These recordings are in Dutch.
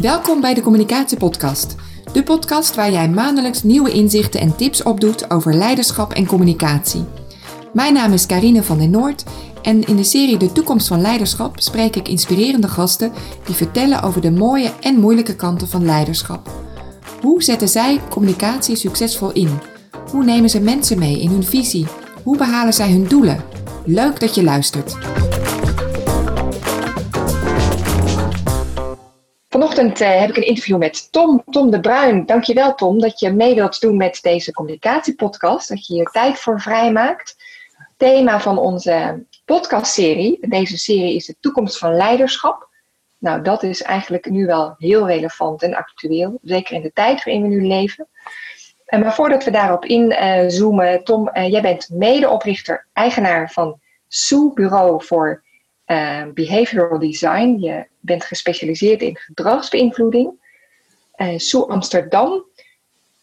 Welkom bij de Communicatiepodcast. De podcast waar jij maandelijks nieuwe inzichten en tips opdoet over leiderschap en communicatie. Mijn naam is Karine van den Noord en in de serie De Toekomst van Leiderschap spreek ik inspirerende gasten die vertellen over de mooie en moeilijke kanten van leiderschap. Hoe zetten zij communicatie succesvol in? Hoe nemen ze mensen mee in hun visie? Hoe behalen zij hun doelen? Leuk dat je luistert. Vanochtend uh, heb ik een interview met Tom, Tom de Bruin. Dankjewel Tom dat je mee wilt doen met deze communicatiepodcast. Dat je hier tijd voor vrijmaakt. Thema van onze podcastserie. Deze serie is de toekomst van leiderschap. Nou, dat is eigenlijk nu wel heel relevant en actueel. Zeker in de tijd waarin we nu leven. En maar voordat we daarop inzoomen, uh, Tom, uh, jij bent medeoprichter, eigenaar van Soe Bureau voor uh, Behavioral Design. Je bent gespecialiseerd in gedragsbeïnvloeding. Uh, Soe Amsterdam.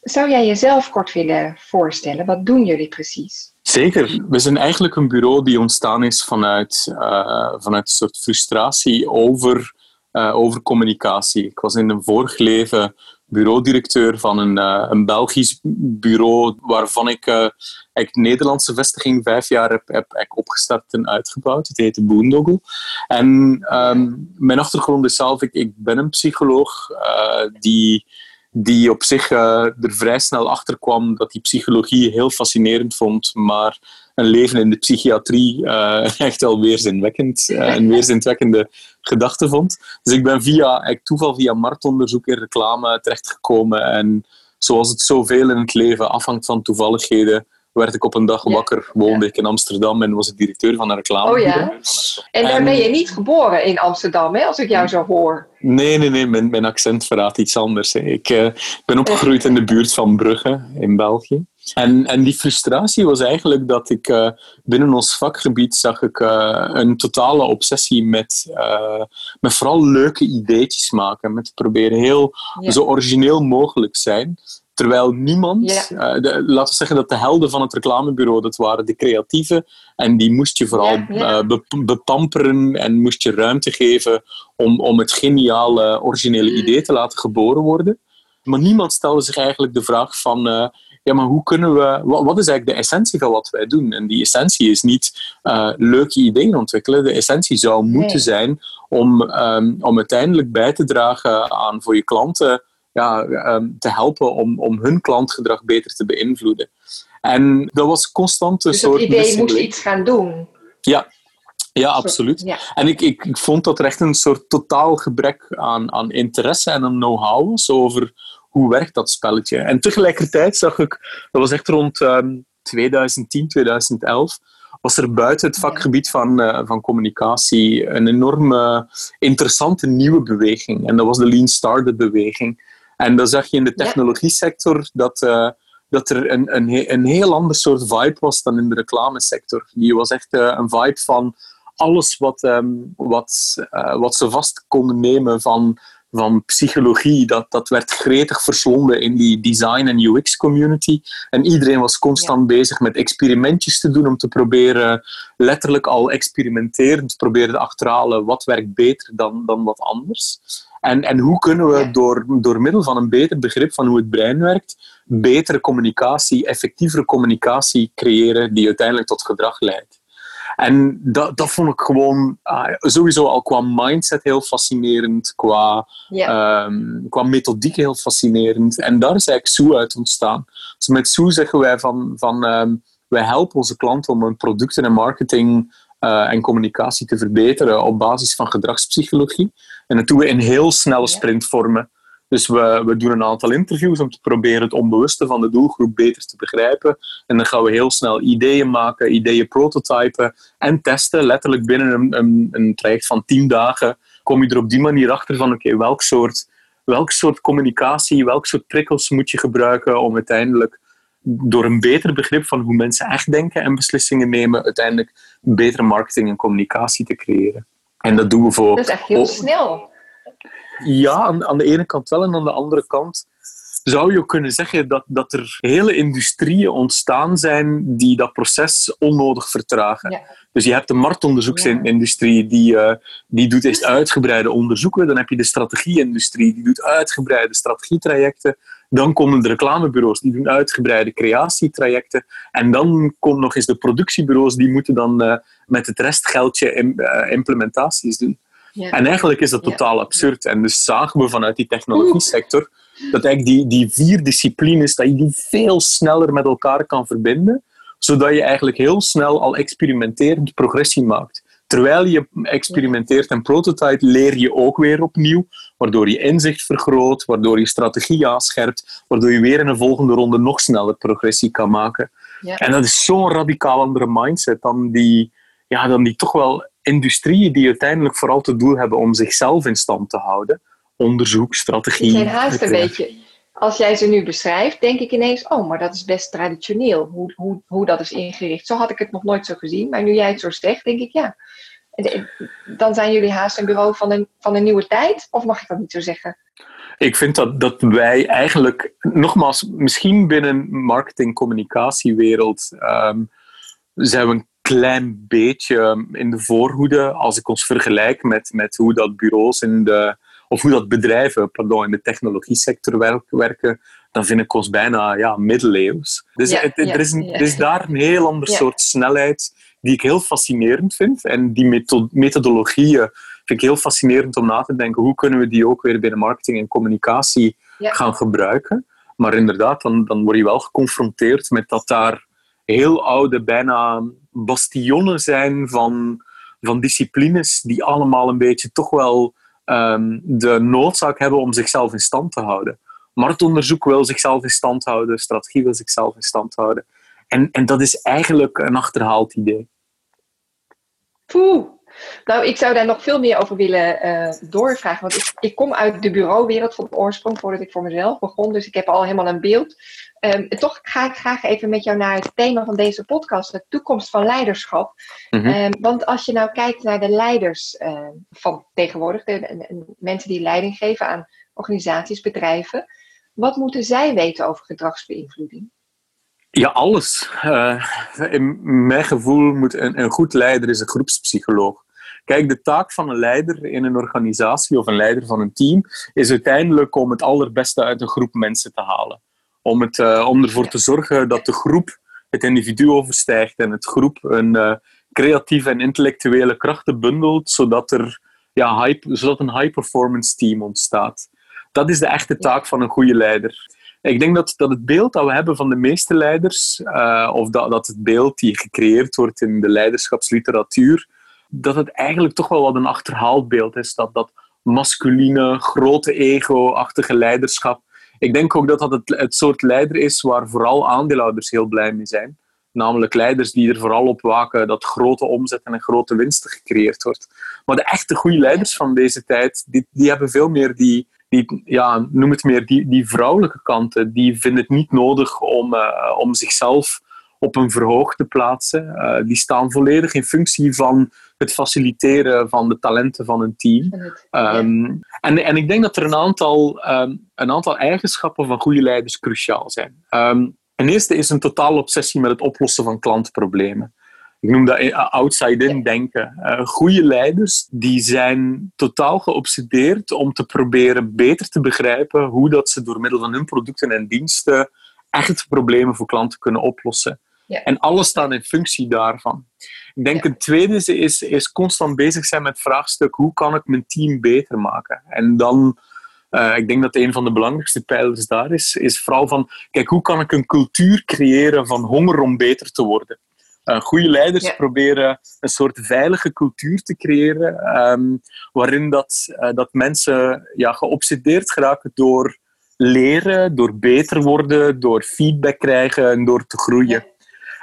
Zou jij jezelf kort willen voorstellen? Wat doen jullie precies? Zeker. We zijn eigenlijk een bureau die ontstaan is vanuit, uh, vanuit een soort frustratie over, uh, over communicatie. Ik was in een vorig leven bureaudirecteur van een, uh, een Belgisch bureau waarvan ik uh, ik Nederlandse vestiging vijf jaar heb, heb, opgestart en uitgebouwd. Het heette Boondoggle. En um, mijn achtergrond is zelf, ik, ik ben een psycholoog uh, die die op zich er vrij snel achter kwam dat hij psychologie heel fascinerend vond, maar een leven in de psychiatrie uh, echt wel weerzinwekkend, uh, een weerzinwekkende gedachte vond. Dus ik ben via toeval via marktonderzoek in reclame terechtgekomen en zoals het zoveel in het leven afhangt van toevalligheden, werd ik op een dag wakker, woonde ik in Amsterdam en was ik directeur van een reclame. Oh ja. En daar ben je niet geboren in Amsterdam, hè, als ik jou zo hoor. Nee, nee, nee. Mijn, mijn accent verraadt iets anders. Hè. Ik uh, ben opgegroeid in de buurt van Brugge in België. En, en die frustratie was eigenlijk dat ik uh, binnen ons vakgebied zag ik uh, een totale obsessie met, uh, met vooral leuke ideetjes maken. Met proberen heel ja. zo origineel mogelijk zijn. Terwijl niemand, ja. de, laten we zeggen dat de helden van het reclamebureau, dat waren de creatieven. En die moest je vooral ja, ja. Be bepamperen en moest je ruimte geven om, om het geniale, originele idee te laten geboren worden. Maar niemand stelde zich eigenlijk de vraag van, ja, maar hoe kunnen we, wat, wat, is eigenlijk de essentie van wat wij doen? En die essentie is niet leuke ideeën ontwikkelen. De essentie zou moeten nee. zijn om, um, om uiteindelijk bij te dragen aan voor je klanten ja, um, te helpen om, om hun klantgedrag beter te beïnvloeden. En dat was constant een dus soort... het idee moet iets gaan doen. Ja, ja, absoluut. Ja. En ik, ik, ik vond dat er echt een soort totaal gebrek aan, aan interesse en een know-how was over hoe werkt dat spelletje. En tegelijkertijd zag ik, dat was echt rond um, 2010, 2011, was er buiten het vakgebied van, uh, van communicatie een enorme interessante nieuwe beweging. En dat was de Lean Startup beweging. En dan zag je in de technologie sector dat, uh, dat er een, een, een heel ander soort vibe was dan in de reclamesector. Die was echt uh, een vibe van alles wat, um, wat, wat ze vast konden nemen van, van psychologie, dat, dat werd gretig verslonden in die design- en UX-community. En iedereen was constant ja. bezig met experimentjes te doen om te proberen, letterlijk al experimenterend, proberen te achterhalen wat werkt beter dan, dan wat anders. En, en hoe kunnen we door, door middel van een beter begrip van hoe het brein werkt, betere communicatie, effectievere communicatie creëren die uiteindelijk tot gedrag leidt. En dat, dat vond ik gewoon uh, sowieso al qua mindset heel fascinerend, qua, yeah. um, qua methodiek heel fascinerend. En daar is eigenlijk Sue uit ontstaan. Dus met Sue zeggen wij van, van um, wij helpen onze klanten om hun producten en marketing uh, en communicatie te verbeteren op basis van gedragspsychologie. En dat doen we in heel snelle sprintvormen. Dus we, we doen een aantal interviews om te proberen het onbewuste van de doelgroep beter te begrijpen. En dan gaan we heel snel ideeën maken, ideeën prototypen en testen. Letterlijk binnen een, een, een traject van tien dagen kom je er op die manier achter van oké, okay, welk, soort, welk soort communicatie, welk soort prikkels moet je gebruiken om uiteindelijk door een beter begrip van hoe mensen echt denken en beslissingen nemen, uiteindelijk betere marketing en communicatie te creëren. En dat doen we voor... Dat is echt heel snel. Ja, aan, aan, de ene kant wel. En aan de andere kant zou je kunnen zeggen dat, dat er hele industrieën ontstaan zijn die dat proces onnodig vertragen. Dus je hebt de marktonderzoeksindustrie, die, uh, die doet eerst uitgebreide onderzoeken. Dan heb je de strategieindustrie, die doet uitgebreide strategietrajecten. Dan komen de reclamebureaus, die doen uitgebreide creatietrajecten. En dan komen nog eens de productiebureaus, die moeten dan uh, met het restgeldje uh, implementaties doen. Ja. En eigenlijk is dat totaal absurd. En dus zagen we vanuit die technologie sector dat eigenlijk die, die vier disciplines, dat je die veel sneller met elkaar kan verbinden, zodat je eigenlijk heel snel al experimenterend progressie maakt. Terwijl je experimenteert en prototype, leer je ook weer opnieuw, waardoor je inzicht vergroot, waardoor je strategie aanscherpt, waardoor je weer in een volgende ronde nog sneller progressie kan maken. Ja. En dat is zo'n radicaal andere mindset dan die, ja, dan die toch wel industrieën die uiteindelijk vooral het doel hebben om zichzelf in stand te houden onderzoek, strategie. Het zijn haast een beetje. Als jij ze nu beschrijft, denk ik ineens, oh, maar dat is best traditioneel, hoe, hoe, hoe dat is ingericht. Zo had ik het nog nooit zo gezien, maar nu jij het zo zegt, denk ik, ja. Dan zijn jullie haast een bureau van een, van een nieuwe tijd, of mag ik dat niet zo zeggen? Ik vind dat, dat wij eigenlijk, nogmaals, misschien binnen marketing-communicatiewereld um, zijn we een klein beetje in de voorhoede als ik ons vergelijk met, met hoe dat bureaus in de of hoe dat bedrijven pardon, in de technologie sector werken, dan vind ik ons bijna ja, middeleeuws. Dus het, er, is er, is daar een heel ander soort snelheid die ik heel fascinerend vind. En die methodologieën vind ik heel fascinerend om na te denken. Hoe kunnen we die ook weer binnen marketing en communicatie gaan gebruiken? Maar inderdaad, dan, dan word je wel geconfronteerd met dat daar heel oude, bijna bastionen zijn van, van disciplines die allemaal een beetje toch wel um, de noodzaak hebben om zichzelf in stand te houden. Marktonderzoek wil zichzelf in stand houden, strategie wil zichzelf in stand houden. En, en dat is eigenlijk een achterhaald idee. Nou, ik zou daar nog veel meer over willen uh, doorvragen. Want ik, ik, kom uit de bureauwereld van oorsprong voordat ik voor mezelf begon. Dus ik heb al helemaal een beeld. Um, toch ga ik graag even met jou naar het thema van deze podcast, de toekomst van leiderschap. Mhm. Ehm, want als je nou kijkt naar de leiders uh, van tegenwoordig, de, mensen die leiding geven aan organisaties, bedrijven, wat moeten zij weten over gedragsbeïnvloeding? Ja, alles. Uh, in mijn gevoel moet een, een goed leider is een groepspsycholoog. Kijk, de taak van een leider in een organisatie of een leider van een team is uiteindelijk om het allerbeste uit een groep mensen te halen om, het, uh, om ervoor te zorgen dat de groep het individu overstijgt en het groep een uh, creatieve en intellectuele krachten bundelt, zodat er ja, high, zodat een high-performance team ontstaat. Dat is de echte taak van een goede leider. Ik denk dat, dat het beeld dat we hebben van de meeste leiders, uh, of dat, dat het beeld die gecreëerd wordt in de leiderschapsliteratuur, dat het eigenlijk toch wel wat een achterhaald beeld is. Dat dat masculine, grote ego-achtige leiderschap ik denk ook dat dat het, het soort leider is waar vooral aandeelhouders heel blij mee zijn. Namelijk leiders die er vooral op waken dat grote omzetten en grote winsten gecreëerd wordt. Maar de echte goede leiders van deze tijd, die, die hebben veel meer die, die ja, noem het meer, die, die vrouwelijke kanten. Die vinden het niet nodig om, uh, om zichzelf op een verhoog te plaatsen. Uh, die staan volledig in functie van het faciliteren van de talenten van een team. Um, en, en ik denk dat er een aantal, um, een aantal eigenschappen van goede leiders cruciaal zijn. Um, ten eerste is een totale obsessie met het oplossen van klantproblemen. Ik noem dat outside-in denken. Uh, goede leiders die zijn totaal geobsedeerd om te proberen beter te begrijpen hoe dat ze door middel van hun producten en diensten echt problemen voor klanten kunnen oplossen. Ja. En alles staat in functie daarvan. Ik denk ja. het tweede is, is, constant bezig zijn met het vraagstuk hoe kan ik mijn team beter maken? En dan, uh, ik denk dat een van de belangrijkste pijlers daar is, is vooral van, kijk, hoe kan ik een cultuur creëren van honger om beter te worden? Uh, goede leiders ja. proberen een soort veilige cultuur te creëren, um, waarin dat, uh, dat mensen ja, geobsedeerd geraken door leren, door beter worden, door feedback krijgen en door te groeien.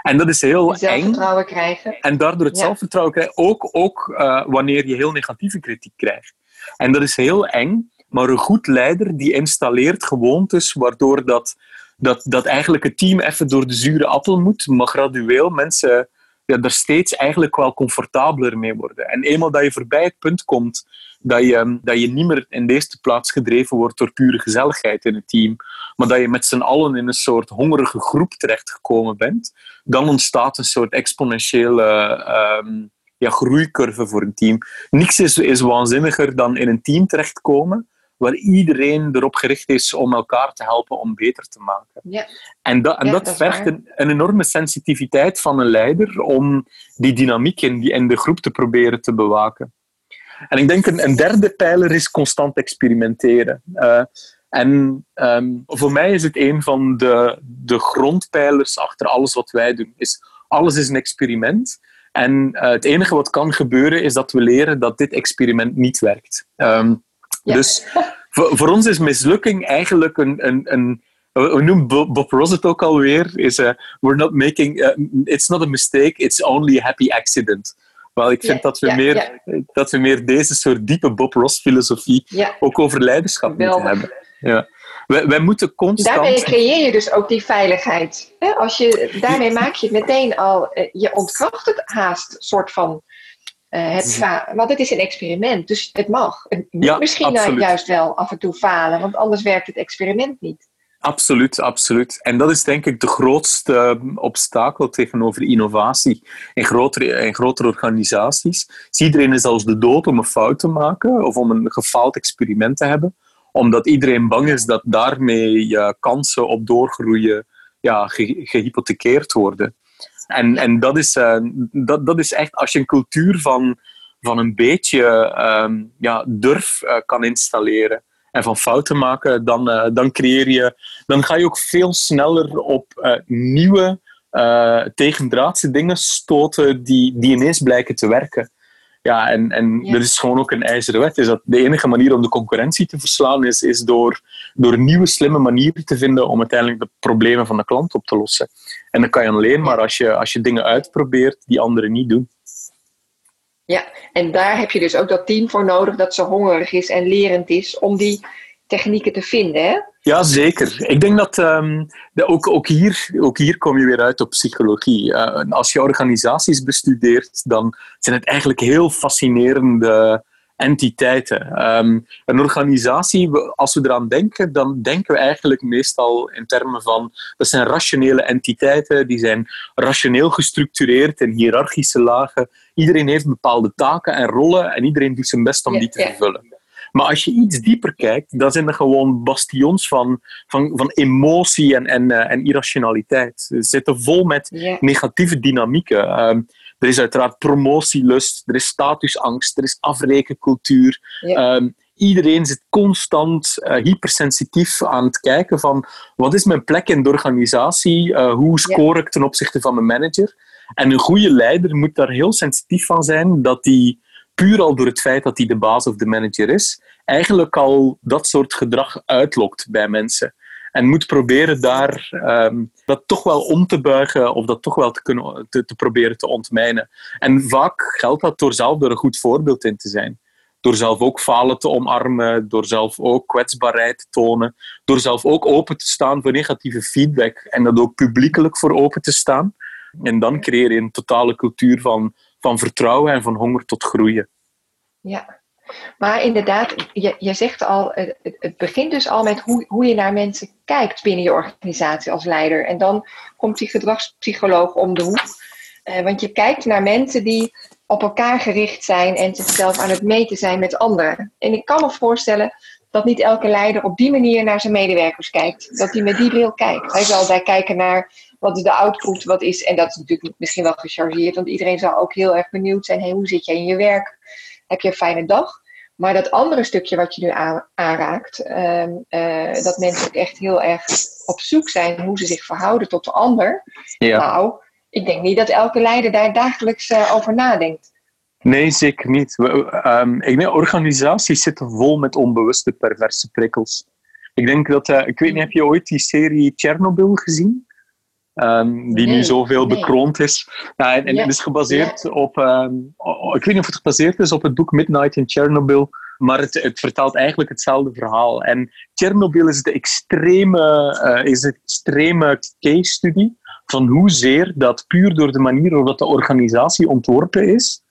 En dat is heel zelfvertrouwen krijgen. En daardoor het zelfvertrouwen krijgen, ook, ook uh, wanneer je heel negatieve kritiek krijgt. En dat is heel eng, maar een goed leider die installeert gewoontes waardoor dat, dat, dat eigenlijk het team even door de zure appel moet, maar gradueel mensen ja, er steeds eigenlijk wel comfortabeler mee worden. En eenmaal dat je voorbij het punt komt dat je, dat je niet meer in de eerste plaats gedreven wordt door pure gezelligheid in het team, maar dat je met z'n allen in een soort hongerige groep terechtgekomen bent, dan ontstaat een soort exponentiële um, ja, groeicurve voor een team. Niks is, is waanzinniger dan in een team terechtkomen waar iedereen erop gericht is om elkaar te helpen om beter te maken. Ja. En, dat, en dat, vergt een, een, enorme sensitiviteit van een leider om die dynamiek in, die, in de groep te proberen te bewaken. En ik denk een, een derde pijler is constant experimenteren. Uh, en um, voor mij is het een van de, de grondpijlers achter alles wat wij doen. Is, alles is een experiment. En uh, het enige wat kan gebeuren is dat we leren dat dit experiment niet werkt. Um, dus voor, voor, ons is mislukking eigenlijk een, een, een we noemen Bob Ross het ook alweer, is uh, we're not making, uh, it's not a mistake, it's only a happy accident. Wel, ik vind dat, we meer, dat we meer deze soort diepe Bob Ross filosofie ook over leiderschap moeten hebben. Ja. Wij, wij, moeten constant... Daarmee creëer je dus ook die veiligheid. Als je, daarmee maak je het meteen al, eh, je ontkracht het haast, soort van uh, het want het is een experiment, dus het mag. Het moet misschien nou juist wel af en toe falen, want anders werkt het experiment niet. Absoluut, absoluut. En dat is denk ik de grootste ehm, obstakel tegenover innovatie in grotere, in grotere organisaties. iedereen is als de dood om een fout te maken of om een gefaald experiment te hebben, omdat iedereen bang is dat daarmee je kansen op doorgroeien ja, gehypothekeerd worden. En, en dat, is, uh, dat, dat is echt, als je een cultuur van, van een beetje um, ja, durf uh, kan installeren en van fouten maken, dan, uh, dan creëer je, dan ga je ook veel sneller op nieuwe tegendraadse dingen stoten die, die ineens blijken te werken. Ja, en, en er is gewoon ook een ijzeren wet. Is dat de enige manier om de concurrentie te verslaan is, is door, door nieuwe, slimme manieren te vinden om uiteindelijk de problemen van de klant op te lossen. En dat kan je alleen maar als je, als je dingen uitprobeert die anderen niet doen. Ja, en daar heb je dus ook dat team voor nodig dat zo hongerig is en lerend is om die technieken te vinden. Hè? Ja, zeker. Ik denk dat um, de, ook, ook, hier, ook hier kom je weer uit op psychologie. Uh, als je organisaties bestudeert, dan zijn het eigenlijk heel fascinerende entiteiten. Um, een organisatie, als we eraan denken, dan denken we eigenlijk meestal in termen van dat zijn rationele entiteiten, die zijn rationeel gestructureerd in hiërarchische lagen. Iedereen heeft bepaalde taken en rollen en iedereen doet zijn best om die te vervullen. Maar als je iets dieper kijkt, dan zijn er gewoon bastions van, van, van emotie en, en, uh, en irrationaliteit. Ze zitten vol met negatieve dynamieken. Um, er is uiteraard promotielust, er is statusangst, er is afrekencultuur. Um, iedereen zit constant uh, hypersensitief aan het kijken van wat is mijn plek in de organisatie, uh, hoe score ik ten opzichte van mijn manager. En een goede leider moet daar heel sensitief van zijn dat hij puur al door het feit dat hij de baas of de manager is, eigenlijk al dat soort gedrag uitlokt bij mensen. En moet proberen daar um, dat toch wel om te buigen of dat toch wel te, kunnen, te, te, proberen te ontmijnen. En vaak geldt dat door zelf er een goed voorbeeld in te zijn. Door zelf ook falen te omarmen, door zelf ook kwetsbaarheid te tonen, door zelf ook open te staan voor negatieve feedback en dat ook publiekelijk voor open te staan. En dan creëer je een totale cultuur van van vertrouwen en van honger tot groeien. Ja, maar inderdaad, je, je zegt al, het, begint dus al met hoe, hoe je naar mensen kijkt binnen je organisatie als leider. En dan komt die gedragspsycholoog om de hoek. Uh, want je kijkt naar mensen die op elkaar gericht zijn en zichzelf aan het meten zijn met anderen. En ik kan me voorstellen dat niet elke leider op die manier naar zijn medewerkers kijkt. Dat hij met die bril kijkt. Hij zal bij kijken naar wat is de output, wat is, en dat is natuurlijk misschien wel gechargeerd, want iedereen zal ook heel erg benieuwd zijn, hey, hoe zit jij in je werk? Heb je een fijne dag? Maar dat andere stukje wat je nu aanraakt, ehm, eh, dat mensen ook echt heel erg op zoek zijn hoe ze zich verhouden tot de ander. Ja. Nou, ik denk niet dat elke leider daar dagelijks uh, over nadenkt. Nee, zeker niet. Um, ik denk, organisaties zitten vol met onbewuste perverse prikkels. Ik denk dat, uh, ik weet niet, heb je ooit die serie Chernobyl gezien? Um, die nu zoveel nee. bekroond is. Ja, en, en het is gebaseerd op, um, ik weet niet of het gebaseerd is op het boek Midnight in Chernobyl, maar het, het vertelt eigenlijk hetzelfde verhaal. En Chernobyl is de extreme, uh, is de extreme case study van hoezeer dat puur door de manier waarop de organisatie ontworpen is,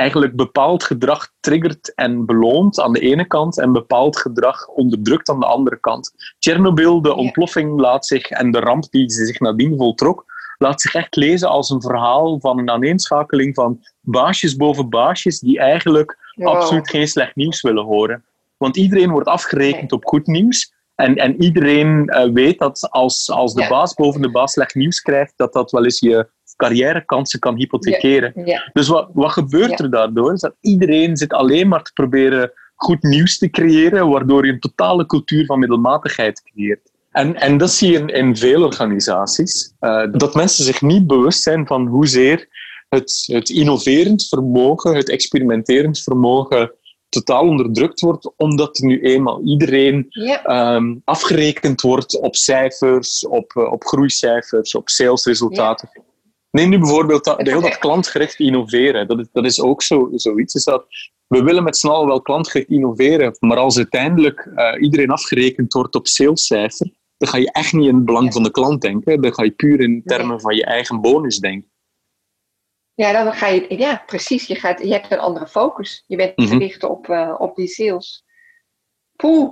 eigenlijk bepaald gedrag triggert en beloont aan de ene kant en bepaald gedrag onderdrukt aan de andere kant. Chernobyl, de ontploffing laat zich en de ramp die zich nadien voltrok, laat zich echt lezen als een verhaal van een aaneenschakeling van baasjes boven baasjes die eigenlijk absoluut geen slecht nieuws willen horen. Want iedereen wordt afgerekend op goed nieuws. En, en iedereen uh, weet dat als, als de baas boven de baas slecht nieuws krijgt, dat dat wel eens je carrièrekansen kan hypothekeren. Dus wat, wat gebeurt er daardoor? Is dat iedereen zit alleen maar te proberen goed nieuws te creëren, waardoor je een totale cultuur van middelmatigheid creëert. En, en dat zie je in, in veel organisaties. Uh, dat mensen zich niet bewust zijn van hoezeer het, het innoverend vermogen, het experimenterend vermogen totaal onderdrukt wordt, omdat nu eenmaal iedereen ehm, afgerekend wordt op cijfers, op, uh, op groeicijfers, op salesresultaten. Neem nu bijvoorbeeld dat, heel dat klantgericht innoveren. Dat is, dat is ook zo, zoiets. Is dat we willen met z'n allen wel klantgericht innoveren, maar als uiteindelijk uh, iedereen afgerekend wordt op salescijfer, dan ga je echt niet in het belang van de klant denken. Dan ga je puur in termen van je eigen bonus denken. Ja, dan ga je, ja, precies. Je, gaat, je hebt een andere focus. Je bent mhm. gericht op, uh, op die sales. Poeh.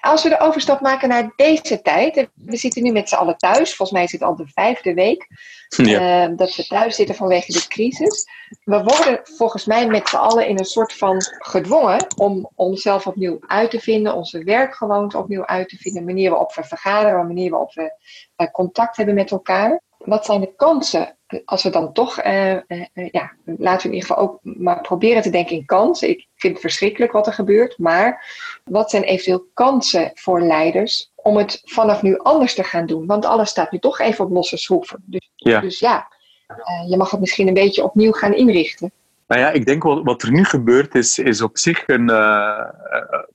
Als we de overstap maken naar deze tijd. We zitten nu met z'n allen thuis. Volgens mij is het al de vijfde week ja. uh, dat we thuis zitten vanwege de crisis. We worden volgens mij met z'n allen in een soort van gedwongen om onszelf opnieuw uit te vinden. Onze werkgewoonte opnieuw uit te vinden. De manier waarop we vergaderen. De manier waarop we uh, contact hebben met elkaar. Wat zijn de kansen als we dan toch, uh, ja, laten we in ieder geval ook maar proberen te denken in kansen. Ik vind het verschrikkelijk wat er gebeurt, maar wat zijn eventueel kansen voor leiders om het vanaf nu anders te gaan doen? Want alles staat nu toch even op losse schroeven. Dus ja, dus ja je mag het misschien een beetje opnieuw gaan inrichten. Nou ja, ik denk wat, wat er nu gebeurt is, is op zich een uh,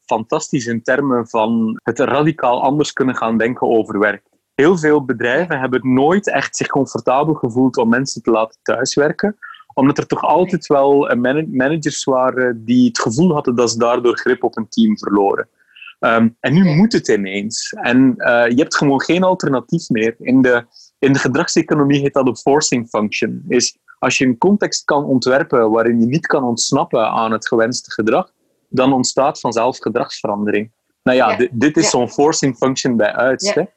fantastisch in termen van het radicaal anders kunnen gaan denken over werk heel veel bedrijven hebben nooit echt zich comfortabel gevoeld om mensen te laten thuiswerken omdat er toch altijd wel managers waren die het gevoel hadden dat ze daardoor grip op een team verloren. Um, en nu moet het ineens. En uh, je hebt gewoon geen alternatief meer. In de, in de gedragseconomie heet dat een forcing function. Is als je een context kan ontwerpen waarin je niet kan ontsnappen aan het gewenste gedrag, dan ontstaat vanzelf gedragsverandering. Nou ja, dit is zo'n forcing function bij uitstek.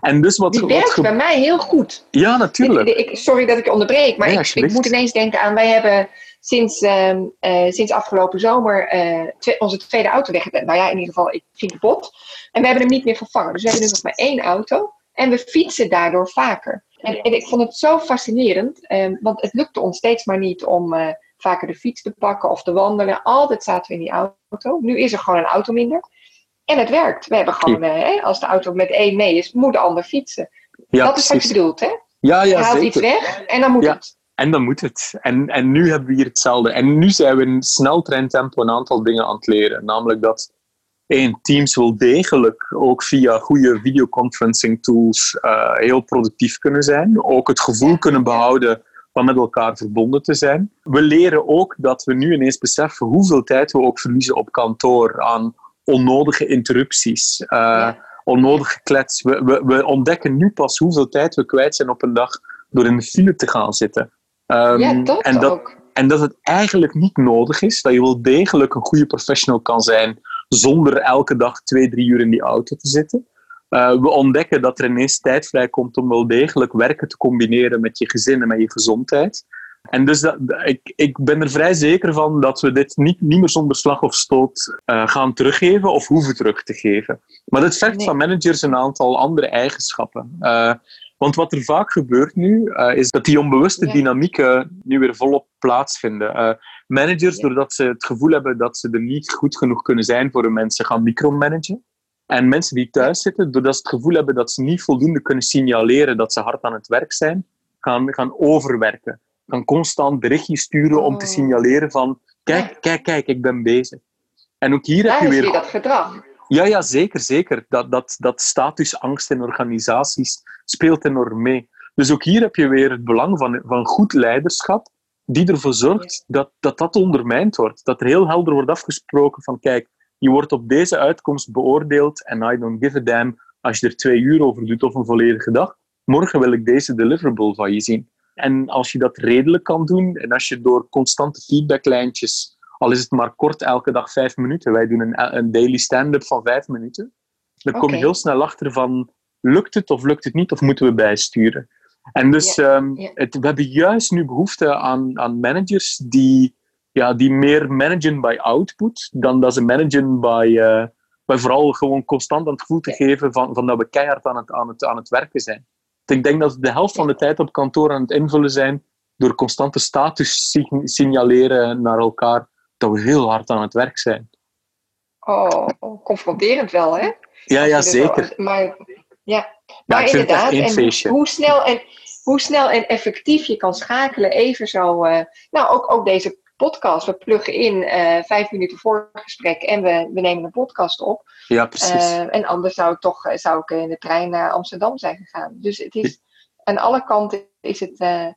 En dus wat, Die werkt bij mij heel goed. Ja, natuurlijk. Ik, sorry dat ik onderbreek, maar ik, ik, moet ineens denken aan... Wij hebben sinds, uh, uh, sinds afgelopen zomer uh, onze tweede auto weg. Nou ja, in ieder geval, ik ging kapot. En we hebben hem niet meer vervangen. Dus we hebben nu nog maar één auto. En we fietsen daardoor vaker. En, en ik vond het zo fascinerend. Ehm, want het lukte ons steeds maar niet om eh, vaker de fiets te pakken of te wandelen. Altijd zaten we in die auto. Nu is er gewoon een auto minder. En het werkt. We hebben gewoon, uh, als de auto met één mee is, moet de ander fietsen. Ja, dat is wat je bedoelt, hè? Ja, ja, je haalt iets weg en dan moet ja. het. En dan moet het. En, en nu hebben we hier hetzelfde. En nu zijn we in snel trendtempo een aantal dingen aan het leren. Namelijk dat één, Teams wel degelijk ook via goede videoconferencing tools uh, heel productief kunnen zijn. Ook het gevoel kunnen behouden van met elkaar verbonden te zijn. We leren ook dat we nu ineens beseffen hoeveel tijd we ook verliezen op kantoor aan onnodige interrupties, uh, onnodige klets. We, we, we, ontdekken nu pas hoeveel tijd we kwijt zijn op een dag door in de file te gaan zitten. Um, ja, dat en dat, ook. En dat het eigenlijk niet nodig is, dat je wel degelijk een goede professional kan zijn zonder elke dag twee, drie uur in die auto te zitten. Uh, we ontdekken dat er ineens tijd vrijkomt om wel degelijk werken te combineren met je gezin en met je gezondheid. En dus dat, ik, ik ben er vrij zeker van dat we dit niet, niet meer zonder slag of stoot uh, gaan teruggeven of hoeven terug te geven. Maar het vergt van managers een aantal andere eigenschappen. Uh, want wat er vaak gebeurt nu, uh, is dat die onbewuste dynamieken nu weer volop plaatsvinden. managers, doordat ze het gevoel hebben dat ze er niet goed genoeg kunnen zijn voor hun mensen, gaan micromanagen. En mensen die thuis zitten, doordat ze het gevoel hebben dat ze niet voldoende kunnen signaleren dat ze hard aan het werk zijn, gaan, gaan overwerken kan constant berichtjes sturen om te oh. signaleren van kijk, kijk, kijk, ik ben bezig. En ook hier heb je weer... dat gedrag. Ja, ja, zeker, zeker. Dat, dat, dat statusangst in organisaties speelt enorm mee. Dus ook hier heb je weer het belang van, van goed leiderschap, die ervoor zorgt dat, dat dat ondermijnd wordt. Dat er heel helder wordt afgesproken van, kijk, je wordt op deze uitkomst beoordeeld en I don't give a damn als je er twee uur over doet of een volledige dag. Morgen wil ik deze deliverable van je zien. En als je dat redelijk kan doen, en als je door constante feedbacklijntjes, al is het maar kort elke dag vijf minuten, wij doen een, een daily stand-up van vijf minuten, dan kom je heel snel achter van, lukt het of lukt het niet, of moeten we bijsturen? En dus ehm, Het, we hebben juist nu behoefte aan, aan managers die, ja, die meer managen bij output dan dat ze managen bij, uh, bij vooral gewoon constant aan het gevoel te geven van, van dat we keihard aan het, aan, het, aan het werken zijn. Ik denk dat we de helft van de tijd op kantoor aan het invullen zijn door constante status signaleren naar elkaar dat we heel hard aan het werk zijn. Oh, oh confronterend wel, hè? Ja, ja zeker. maar ja, maar inderdaad, en hoe snel en, hoe snel en effectief je kan schakelen, even zo. Uh, nou, ook, ook deze podcast. We pluggen in uh, vijf minuten voor het gesprek en we, we nemen een podcast op. Ja, precies. Uh, en anders zou ik toch zou ik in de trein naar Amsterdam zijn gegaan. Dus het is aan alle kanten is het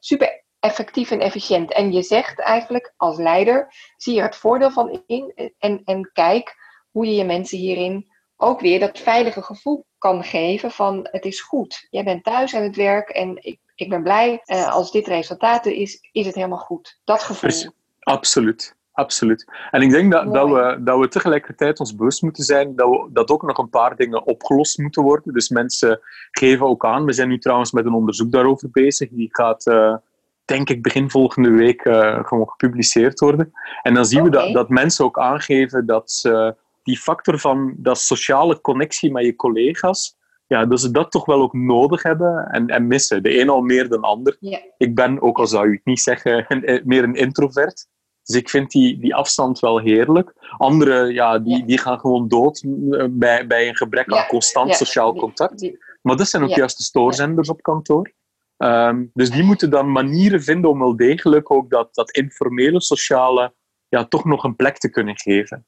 super effectief en efficiënt. En je zegt eigenlijk als leider, zie je het voordeel van in en, en kijk hoe je je mensen hierin ook weer dat veilige gevoel kan geven van het is goed. Jij bent thuis aan het werk en ik, ik ben blij uh, als dit resultaat is, is het helemaal goed. Dat gevoel. Absoluut. Absoluut. En ik denk dat, dat, we, dat we tegelijkertijd ons bewust moeten zijn dat, we, dat ook nog een paar dingen opgelost moeten worden. Dus mensen geven ook aan. We zijn nu trouwens met een onderzoek daarover bezig. Die gaat, uh, denk ik, begin volgende week uh, gewoon gepubliceerd worden. En dan zien we dat, dat mensen ook aangeven dat ze die factor van dat sociale connectie met je collega's, ja, dat ze dat toch wel ook nodig hebben en, en missen. De een al meer dan de ander. Ik ben, ook al zou je het niet zeggen, een, meer een introvert. Dus ik vind die, die afstand wel heerlijk. Anderen, ja, die, die gaan gewoon dood eh, bij, bij een gebrek aan constant sociaal contact. Maar dat zijn ook juist de stoorzenders op kantoor. Um, dus die moeten dan manieren vinden om wel degelijk ook dat, dat informele, sociale, ja, toch nog een plek te kunnen geven.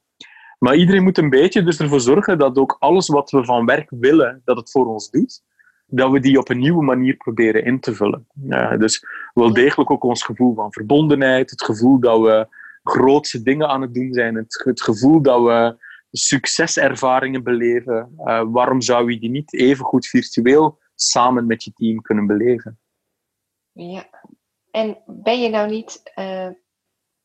Maar iedereen moet een beetje dus ervoor zorgen dat ook alles wat we van werk willen, dat het voor ons doet, dat we die op een nieuwe manier proberen in te vullen. dus wel degelijk ook ons gevoel van verbondenheid, het gevoel dat we grootse dingen aan het doen zijn, het, gevoel dat we succeservaringen beleven. Uh, waarom zou je die niet even goed virtueel samen met je team kunnen beleven? Ja, en ben je nou niet uh,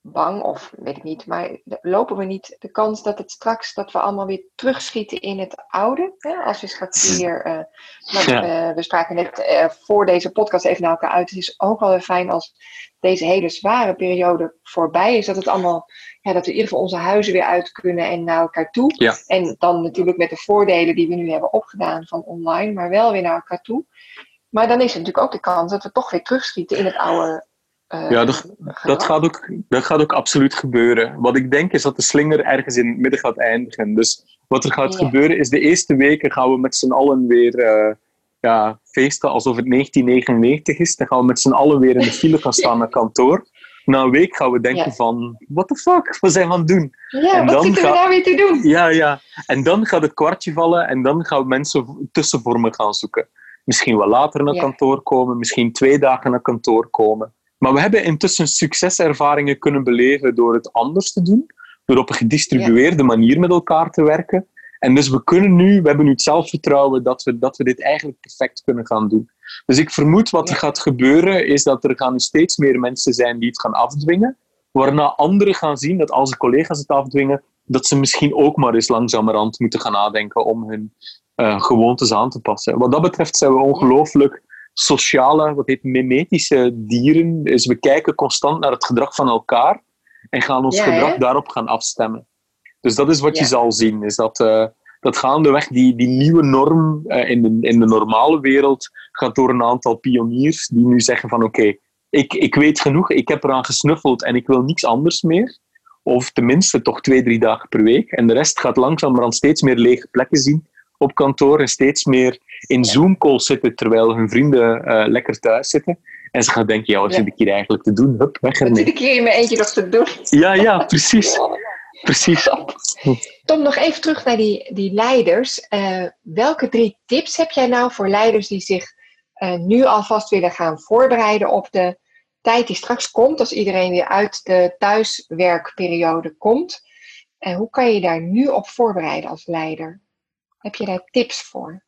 bang, of weet ik niet, maar lopen we niet de kans dat het straks, dat we allemaal weer terugschieten in het oude? Hè? Als we straks weer, uh, nou, uh, we spraken net uh, voor deze podcast even naar elkaar uit, het is ook wel weer fijn als deze hele zware periode voorbij is, dat het allemaal, ja, dat we in ieder geval onze huizen weer uit kunnen en naar elkaar toe. Ja. En dan natuurlijk met de voordelen die we nu hebben opgedaan van online, maar wel weer naar elkaar toe. Maar dan is er natuurlijk ook de kans dat we toch weer terugschieten in het oude uh, ja, dat, dat, gaat ook, dat gaat ook absoluut gebeuren. Wat ik denk is dat de slinger ergens in het midden gaat eindigen. Dus wat er gaat gebeuren is de eerste weken gaan we met z'n allen weer uh, ja, feesten alsof het 1999 is. Dan gaan we met z'n allen weer in de file gaan staan naar kantoor. Na een week gaan we denken van, what the fuck, wat zijn we aan het doen? Ja, en wat dan zitten we daar weer te doen? Ja, ja. En dan gaat het kwartje vallen en dan gaan we mensen tussenvormen gaan zoeken. Misschien wel later naar kantoor komen, misschien twee dagen naar kantoor komen. Maar we hebben intussen succeservaringen kunnen beleven door het anders te doen, door op een gedistribueerde manier met elkaar te werken. En dus we kunnen nu, we hebben nu het zelfvertrouwen dat we, dat we dit eigenlijk perfect kunnen gaan doen. Dus ik vermoed wat er gaat gebeuren, is dat er gaan steeds meer mensen zijn die het gaan afdwingen, waarna anderen gaan zien dat als de collega's het afdwingen, dat ze misschien ook maar eens langzamerhand moeten gaan nadenken om hun uh, gewoontes aan te passen. Wat dat betreft zijn we ongelooflijk sociale, wat heet mimetische dieren. Dus we kijken constant naar het gedrag van elkaar en gaan ons gedrag daarop gaan afstemmen. Dus dat is wat je zal zien, is dat, uh, dat gaandeweg die, die nieuwe norm uh, in, de, in de normale wereld gaat door een aantal pioniers die nu zeggen van oké, ik, ik weet genoeg, ik heb eraan gesnuffeld en ik wil niets anders meer. Of tenminste toch twee, drie dagen per week. En de rest gaat langzamerhand steeds meer lege plekken zien op kantoor en steeds meer in Zoom-calls zitten terwijl hun vrienden uh, lekker thuis zitten. En ze gaan denken, ja, wat zit ik hier eigenlijk te doen? Hup, weg ermee. Wat zit ik hier in mijn eentje nog te doen? Ja, ja, precies. precies. Tom, nog even terug naar die, die leiders. Uh, welke drie tips heb jij nou voor leiders die zich uh, nu alvast willen gaan voorbereiden op de tijd die straks komt, als iedereen weer uit de thuiswerkperiode komt? En hoe kan je daar nu op voorbereiden als leider? Heb je daar tips voor?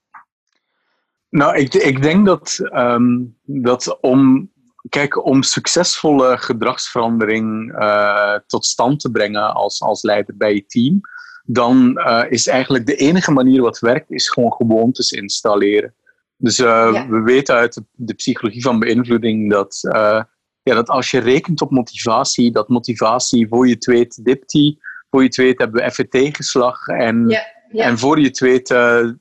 Nou, ik, ik denk dat, um, dat om, Kijk, om succesvolle gedragsverandering uh, tot stand te brengen als, als leider bij je team, dan uh, is eigenlijk de enige manier wat werkt, is gewoon gewoontes installeren. Dus uh, we weten uit de, de, psychologie van beïnvloeding dat, ja, dat als je rekent op motivatie, dat motivatie voor je het weet dipt die, voor je het weet hebben we even tegenslag en, ja, en voor je het weet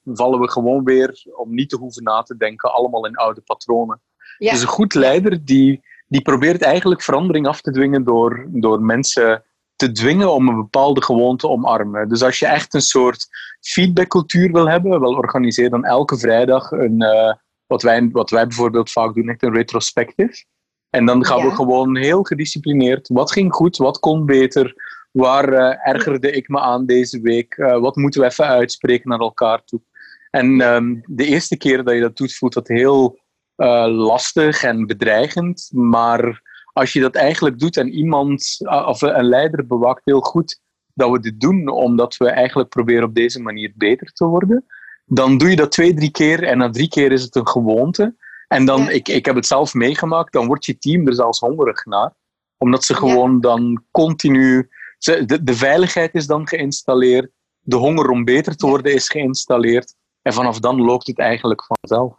vallen we gewoon weer, om niet te hoeven na te denken, allemaal in oude patronen. Dus een goed leider die, die probeert eigenlijk verandering af te dwingen door, door mensen te dwingen om een bepaalde gewoonte te omarmen. Dus als je echt een soort feedbackcultuur wil hebben, wel organiseer dan elke vrijdag een, uh, wat, wij, wat wij bijvoorbeeld vaak doen, echt een retrospective. En dan gaan we gewoon heel gedisciplineerd. Wat ging goed? Wat kon beter? Waar uh, ergerde ik me aan deze week? Uh, wat moeten we even uitspreken naar elkaar toe? En um, de eerste keer dat je dat doet, voelt dat heel uh, lastig en bedreigend. Maar als je dat eigenlijk doet en iemand of een leider bewaakt heel goed dat we dit doen, omdat we eigenlijk proberen op deze manier beter te worden, dan doe je dat twee, drie keer en na drie keer is het een gewoonte. En dan, ik, ik heb het zelf meegemaakt, dan wordt je team er zelfs hongerig naar. Omdat ze gewoon dan continu. De, de veiligheid is dan geïnstalleerd, de honger om beter te worden is geïnstalleerd. En vanaf dan loopt het eigenlijk vanzelf.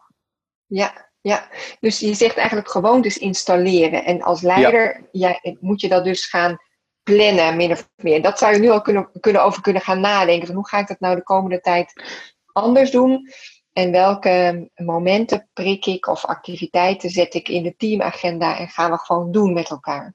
Ja, ja, dus je zegt eigenlijk gewoontes installeren. En als leider ja. moet je dat dus gaan plannen, min of meer. Dat zou je nu al kunnen, kunnen over kunnen gaan nadenken. Van hoe ga ik dat nou de komende tijd anders doen? En welke momenten prik ik of activiteiten zet ik in de teamagenda en gaan we gewoon doen met elkaar?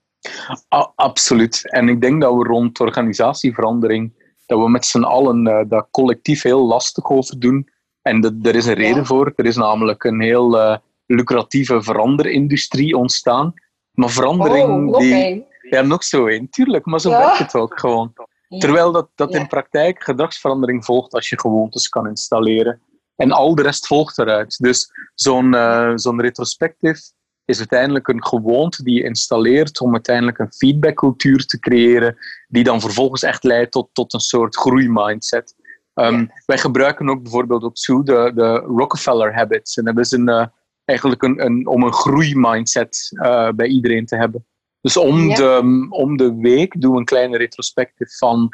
Absoluut. En ik denk dat we rond organisatieverandering, dat we met z'n allen uh, daar collectief heel lastig over doen. En dat, er is een reden voor. Er is namelijk een heel uh, lucratieve veranderindustrie ontstaan. Maar verandering oh, die... Ja, nog zo één, tuurlijk. Maar zo werkt het ook gewoon. Terwijl dat, dat in praktijk gedragsverandering volgt als je gewoontes kan installeren. En al de rest volgt eruit. Dus zo'n uh, zo'n retrospectief is uiteindelijk een gewoonte die je installeert om uiteindelijk een feedbackcultuur te creëren, die dan vervolgens echt leidt tot, tot een soort groeimindset. Um, Wij gebruiken ook bijvoorbeeld op Zoo de, de Rockefeller Habits. En dat is een, uh, eigenlijk een, een, om een groeimindset uh, bij iedereen te hebben. Dus om, de, om de week doen we een kleine retrospectief van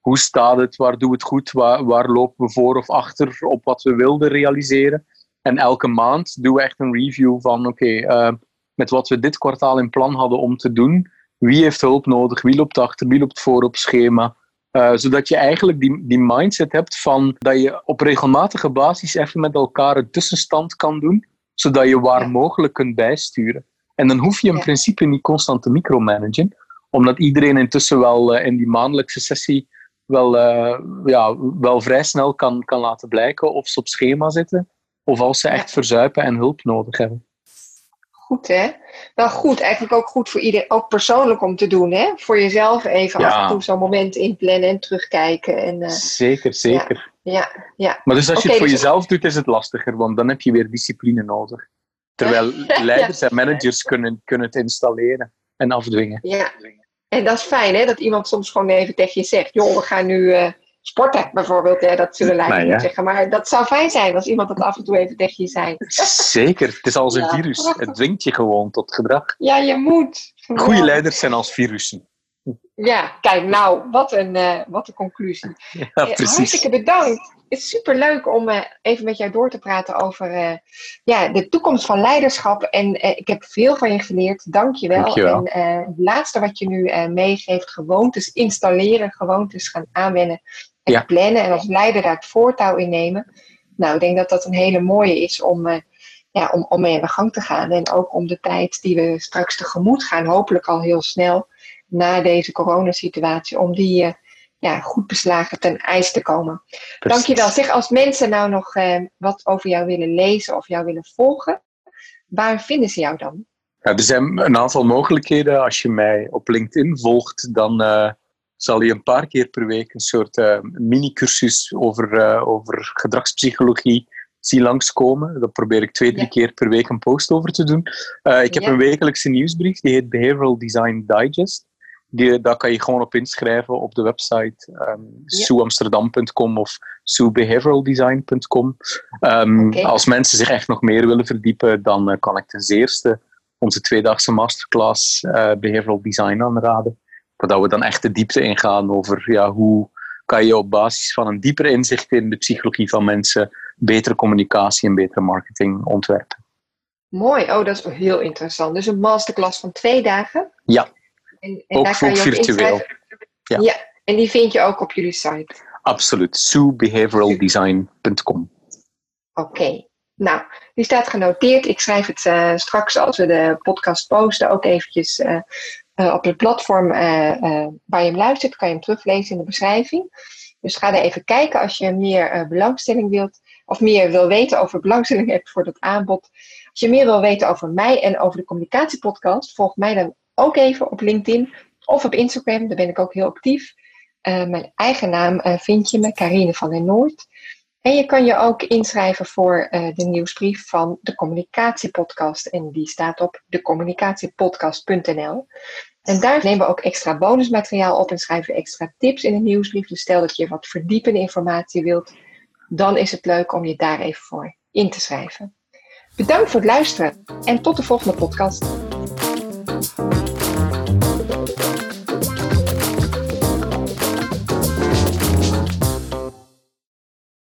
hoe staat het, waar doen we het goed, waar, waar lopen we voor of achter op wat we wilden realiseren. En elke maand doen we echt een review van oké, okay, uh, met wat we dit kwartaal in plan hadden om te doen, wie heeft hulp nodig, wie loopt achter, wie loopt voor op schema. Uh, zodat je eigenlijk die, die mindset hebt van dat je op regelmatige basis even met elkaar een tussenstand kan doen zodat je waar mogelijk kunt bijsturen. En dan hoef je in principe niet constant te micromanagen, omdat iedereen intussen wel uh, in die maandelijkse sessie wel, uh, ja, wel vrij snel kan, kan laten blijken of ze op schema zitten, of als ze echt verzuipen en hulp nodig hebben. Goed hè? Wel goed, eigenlijk ook goed voor iedereen, ook persoonlijk om te doen hè? Voor jezelf even af en toe zo'n moment inplannen en terugkijken. En, uh, zeker, zeker. Ja, ja. Maar dus als je het voor dus- jezelf doet, is het lastiger, want dan heb je weer discipline nodig. Terwijl leiders en managers kunnen, kunnen het installeren en afdwingen. Ja, en dat is fijn hè, dat iemand soms gewoon even tegen je zegt, joh, we gaan nu uh, sporten bijvoorbeeld. Hè, dat zullen leiders nou, ja. zeggen, maar dat zou fijn zijn als iemand dat af en toe even tegen je zei. Zeker, het is als een virus. Het dwingt je gewoon tot gedrag. Ja, je moet. Goede leiders zijn als virussen. Ja, kijk, nou, wat een, uh, wat een conclusie. Ja, eh, precies. Hartstikke bedankt. Het is super leuk om uh, even met jou door te praten over uh, ja, de toekomst van leiderschap. En ik heb veel van je geleerd. Dank je wel. En het laatste wat je nu meegeeft, gewoontes installeren, gewoontes gaan aanwennen en ja. plannen. En als leider daar het voortouw in nemen. Nou, ik denk dat dat een hele mooie is om, ja, om, om mee aan de gang te gaan. En ook om de tijd die we straks tegemoet gaan, hopelijk al heel snel na deze coronasituatie, om die uh, ja, goed beslagen ten ijs te komen. Precies. Dankjewel. Zeg, als mensen nou nog uh, wat over jou willen lezen of jou willen volgen, waar vinden ze jou dan? Ja, er zijn een aantal mogelijkheden. Als je mij op LinkedIn volgt, dan uh, zal je een paar keer per week een soort mini-cursus over, over gedragspsychologie zien langskomen. Daar probeer ik twee, drie ja. keer per week een post over te doen. ik heb ja. een wekelijkse nieuwsbrief, die heet Behavioral Design Digest. Die, daar kan je gewoon op inschrijven op de website um, ja. soeamsterdam.com of soebehavioraldesign.com. Um, okay. Als mensen zich echt nog meer willen verdiepen, dan uh, kan ik ten zeerste onze tweedaagse masterclass uh, Behavioral Design aanraden. Waar we dan echt de diepte ingaan over ja, hoe kan je op basis van een dieper inzicht in de psychologie van mensen betere communicatie en betere marketing ontwerpen. Mooi, oh dat is heel interessant. Dus een masterclass van twee dagen? Ja, en, en ook daar kan je virtueel. ja. ja, en die vind je ook op jullie site? Absoluut, suebehavioraldesign.com. Oké, nou, die staat genoteerd. Ik schrijf het uh, straks als we de podcast posten ook eventjes uh, uh, op het platform waar je hem luistert. Kan je hem teruglezen in de beschrijving. Dus ga er even kijken als je meer belangstelling wilt. Of meer wil weten over belangstelling hebt voor dat aanbod. Als je meer wil weten over mij en over de communicatiepodcast. Volg mij dan ook even op LinkedIn of op Instagram. Daar ben ik ook heel actief. mijn eigen naam vind je me, Karine van der Noord. En je kan je ook inschrijven voor uh, de nieuwsbrief van de Communicatiepodcast. En die staat op decommunicatiepodcast.nl. En daar nemen we ook extra bonusmateriaal op en schrijven we extra tips in de nieuwsbrief. Dus stel dat je wat verdiepende informatie wilt, dan is het leuk om je daar even voor in te schrijven. Bedankt voor het luisteren en tot de volgende podcast.